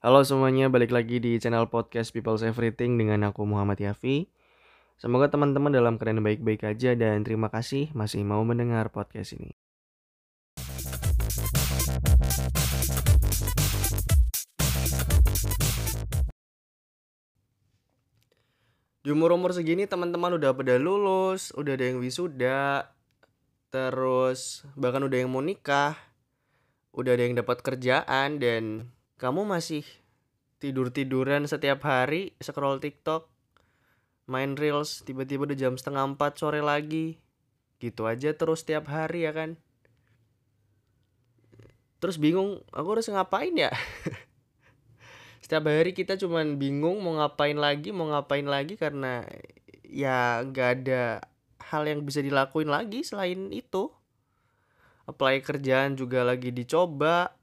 Halo semuanya, balik lagi di channel podcast People's Everything dengan aku Muhammad Yafi. Semoga teman-teman dalam keadaan baik-baik aja dan terima kasih masih mau mendengar podcast ini. Di umur-umur segini teman-teman udah pada lulus, udah ada yang wisuda, terus bahkan udah yang mau nikah, udah ada yang dapat kerjaan dan kamu masih tidur-tiduran setiap hari, scroll TikTok, main Reels, tiba-tiba udah jam setengah empat sore lagi. Gitu aja terus setiap hari ya kan. Terus bingung, aku harus ngapain ya? setiap hari kita cuman bingung mau ngapain lagi, mau ngapain lagi karena ya gak ada hal yang bisa dilakuin lagi selain itu. Apply kerjaan juga lagi dicoba,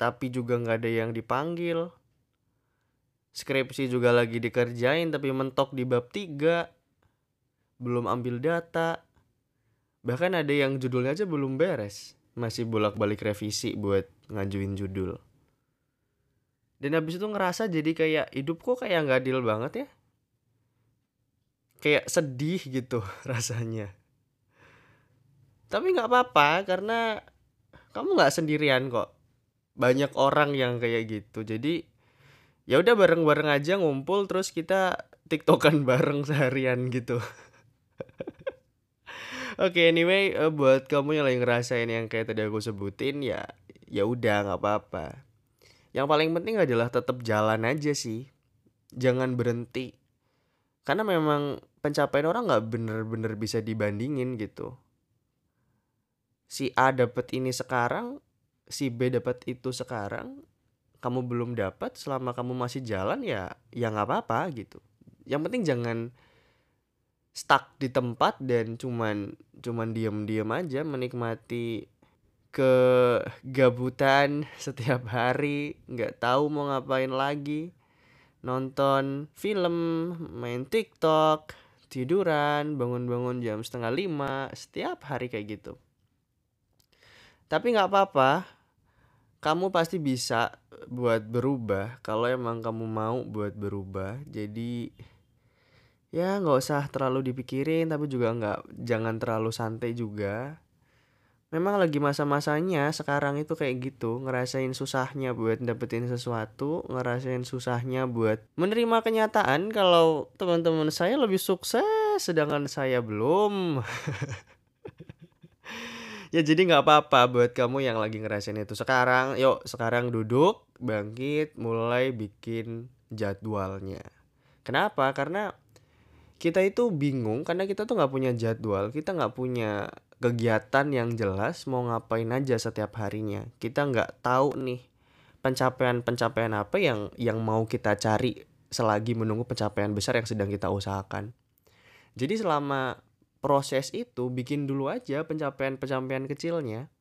tapi juga nggak ada yang dipanggil. Skripsi juga lagi dikerjain tapi mentok di bab 3. Belum ambil data. Bahkan ada yang judulnya aja belum beres. Masih bolak-balik revisi buat ngajuin judul. Dan habis itu ngerasa jadi kayak hidup kok kayak nggak adil banget ya. Kayak sedih gitu rasanya. Tapi nggak apa-apa karena kamu nggak sendirian kok. Banyak orang yang kayak gitu. Jadi ya udah bareng-bareng aja ngumpul terus kita tiktokan bareng seharian gitu. Oke, okay, anyway, uh, buat kamu yang lagi ngerasain yang kayak tadi aku sebutin ya ya udah nggak apa-apa. Yang paling penting adalah tetap jalan aja sih. Jangan berhenti. Karena memang pencapaian orang nggak bener-bener bisa dibandingin gitu. Si A dapat ini sekarang, si B dapat itu sekarang, kamu belum dapat selama kamu masih jalan ya ya nggak apa-apa gitu. Yang penting jangan stuck di tempat dan cuman cuman diem-diem aja menikmati kegabutan setiap hari nggak tahu mau ngapain lagi nonton film main TikTok tiduran bangun-bangun jam setengah lima setiap hari kayak gitu tapi nggak apa-apa kamu pasti bisa buat berubah kalau emang kamu mau buat berubah. Jadi ya nggak usah terlalu dipikirin tapi juga nggak jangan terlalu santai juga. Memang lagi masa-masanya sekarang itu kayak gitu ngerasain susahnya buat dapetin sesuatu ngerasain susahnya buat menerima kenyataan kalau teman-teman saya lebih sukses sedangkan saya belum ya jadi nggak apa-apa buat kamu yang lagi ngerasain itu. Sekarang yuk sekarang duduk bangkit mulai bikin jadwalnya. Kenapa? Karena kita itu bingung karena kita tuh nggak punya jadwal kita nggak punya kegiatan yang jelas mau ngapain aja setiap harinya. Kita nggak tahu nih pencapaian-pencapaian apa yang yang mau kita cari selagi menunggu pencapaian besar yang sedang kita usahakan. Jadi selama proses itu bikin dulu aja pencapaian-pencapaian kecilnya.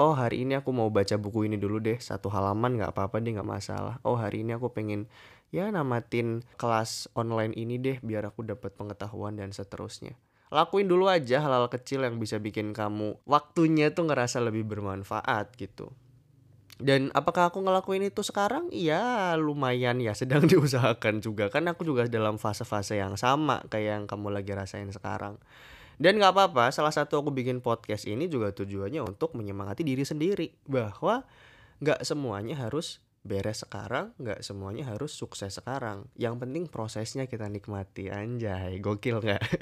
Oh hari ini aku mau baca buku ini dulu deh. Satu halaman nggak apa-apa deh nggak masalah. Oh hari ini aku pengen ya namatin kelas online ini deh biar aku dapat pengetahuan dan seterusnya. Lakuin dulu aja hal-hal kecil yang bisa bikin kamu waktunya tuh ngerasa lebih bermanfaat gitu. Dan apakah aku ngelakuin itu sekarang? Iya lumayan ya sedang diusahakan juga. Kan aku juga dalam fase-fase yang sama kayak yang kamu lagi rasain sekarang. Dan gak apa-apa, salah satu aku bikin podcast ini juga tujuannya untuk menyemangati diri sendiri. Bahwa gak semuanya harus beres sekarang nggak semuanya harus sukses sekarang. Yang penting prosesnya kita nikmati. Anjay gokil nggak?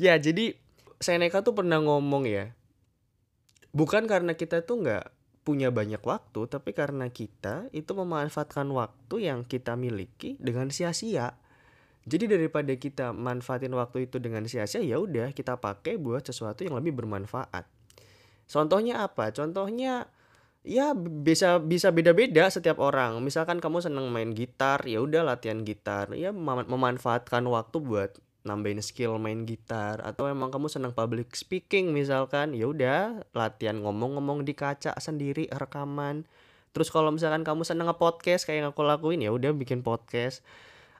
Ya jadi Seneca tuh pernah ngomong ya bukan karena kita tuh nggak punya banyak waktu tapi karena kita itu memanfaatkan waktu yang kita miliki dengan sia-sia jadi daripada kita manfaatin waktu itu dengan sia-sia ya udah kita pakai buat sesuatu yang lebih bermanfaat. Contohnya apa? Contohnya ya bisa bisa beda-beda setiap orang. Misalkan kamu seneng main gitar, ya udah latihan gitar. Ya mem memanfaatkan waktu buat nambahin skill main gitar. Atau emang kamu seneng public speaking misalkan ya udah latihan ngomong-ngomong di kaca sendiri rekaman. Terus kalau misalkan kamu seneng nge-podcast kayak yang aku lakuin ya udah bikin podcast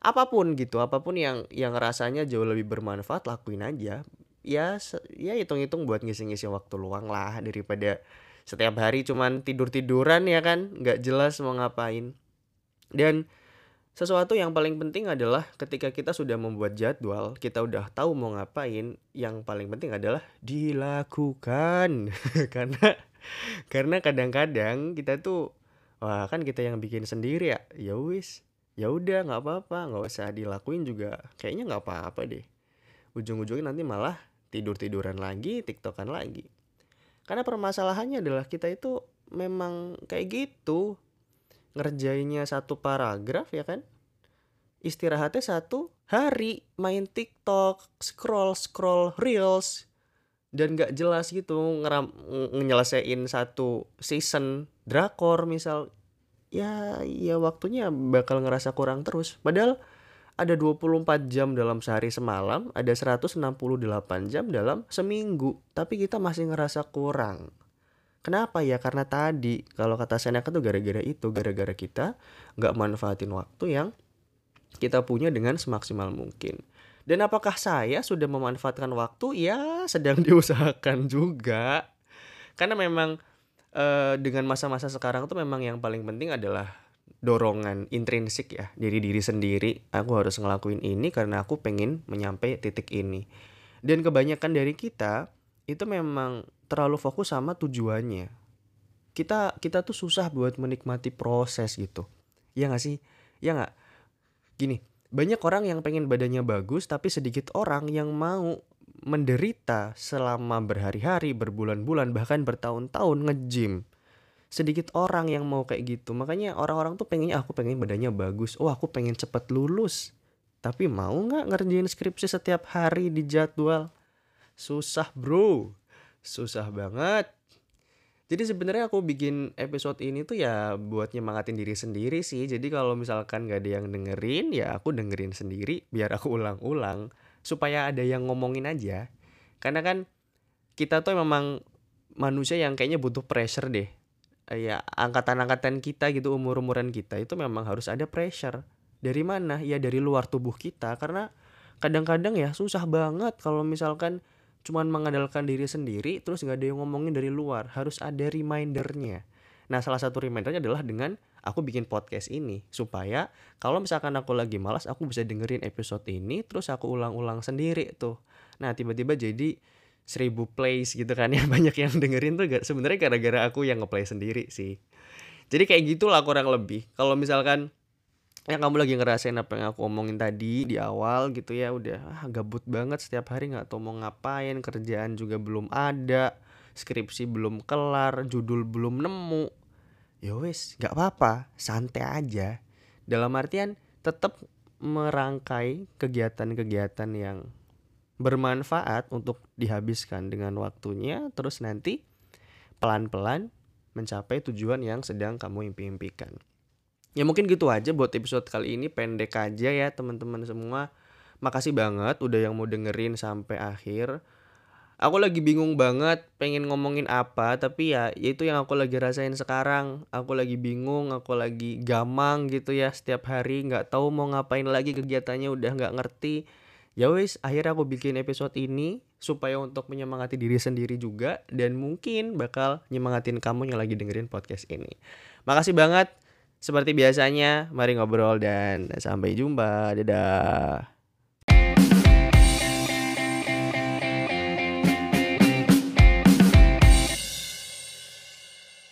apa pun gitu apa pun yang yang rasanya jauh lebih bermanfaat lakuin aja ya ya hitung-hitung buat ngisi-ngisi waktu luang lah daripada setiap hari cuman tidur-tiduran ya kan nggak jelas mau ngapain dan sesuatu yang paling penting adalah ketika kita sudah membuat jadwal, kita udah tahu mau ngapain, yang paling penting adalah dilakukan. karena karena kadang-kadang kita tuh wah kan kita yang bikin sendiri ya. Ya wis, ya udah nggak apa-apa, nggak usah dilakuin juga. Kayaknya nggak apa-apa deh. Ujung-ujungnya nanti malah tidur-tiduran lagi, tiktokan lagi. Karena permasalahannya adalah kita itu memang kayak gitu ngerjainnya satu paragraf ya kan istirahatnya satu hari main TikTok scroll scroll reels dan gak jelas gitu ngeram nyelesain satu season drakor misal ya ya waktunya bakal ngerasa kurang terus padahal ada 24 jam dalam sehari semalam, ada 168 jam dalam seminggu, tapi kita masih ngerasa kurang. Kenapa ya? Karena tadi kalau kata Seneca tuh gara-gara itu, gara-gara kita nggak manfaatin waktu yang kita punya dengan semaksimal mungkin. Dan apakah saya sudah memanfaatkan waktu? Ya, sedang diusahakan juga. Karena memang eh, dengan masa-masa sekarang tuh memang yang paling penting adalah dorongan intrinsik ya diri diri sendiri. Aku harus ngelakuin ini karena aku pengen menyampai titik ini. Dan kebanyakan dari kita itu memang terlalu fokus sama tujuannya kita kita tuh susah buat menikmati proses gitu ya nggak sih ya nggak gini banyak orang yang pengen badannya bagus tapi sedikit orang yang mau menderita selama berhari-hari berbulan-bulan bahkan bertahun-tahun nge-gym. Sedikit orang yang mau kayak gitu. Makanya orang-orang tuh pengennya aku pengen badannya bagus. Oh aku pengen cepet lulus. Tapi mau nggak ngerjain skripsi setiap hari di jadwal? Susah bro. Susah banget. Jadi sebenarnya aku bikin episode ini tuh ya buat nyemangatin diri sendiri sih. Jadi kalau misalkan gak ada yang dengerin, ya aku dengerin sendiri biar aku ulang-ulang supaya ada yang ngomongin aja. Karena kan kita tuh memang manusia yang kayaknya butuh pressure deh. Ya angkatan-angkatan kita gitu umur-umuran kita itu memang harus ada pressure. Dari mana? Ya dari luar tubuh kita karena kadang-kadang ya susah banget kalau misalkan cuman mengandalkan diri sendiri terus nggak ada yang ngomongin dari luar harus ada remindernya nah salah satu remindernya adalah dengan aku bikin podcast ini supaya kalau misalkan aku lagi malas aku bisa dengerin episode ini terus aku ulang-ulang sendiri tuh. Nah tiba-tiba jadi seribu plays gitu kan ya banyak yang dengerin tuh sebenarnya gara-gara aku yang ngeplay sendiri sih. Jadi kayak gitulah kurang lebih. Kalau misalkan yang kamu lagi ngerasain apa yang aku omongin tadi di awal gitu ya udah ah, gabut banget setiap hari nggak tahu mau ngapain kerjaan juga belum ada skripsi belum kelar judul belum nemu ya wes nggak apa-apa santai aja dalam artian tetap merangkai kegiatan-kegiatan yang bermanfaat untuk dihabiskan dengan waktunya terus nanti pelan-pelan mencapai tujuan yang sedang kamu impi-impikan. Ya mungkin gitu aja buat episode kali ini pendek aja ya teman-teman semua. Makasih banget udah yang mau dengerin sampai akhir. Aku lagi bingung banget pengen ngomongin apa tapi ya itu yang aku lagi rasain sekarang. Aku lagi bingung, aku lagi gamang gitu ya setiap hari nggak tahu mau ngapain lagi kegiatannya udah nggak ngerti. Ya wis, akhirnya aku bikin episode ini supaya untuk menyemangati diri sendiri juga dan mungkin bakal nyemangatin kamu yang lagi dengerin podcast ini. Makasih banget. Seperti biasanya, mari ngobrol dan sampai jumpa. Dadah.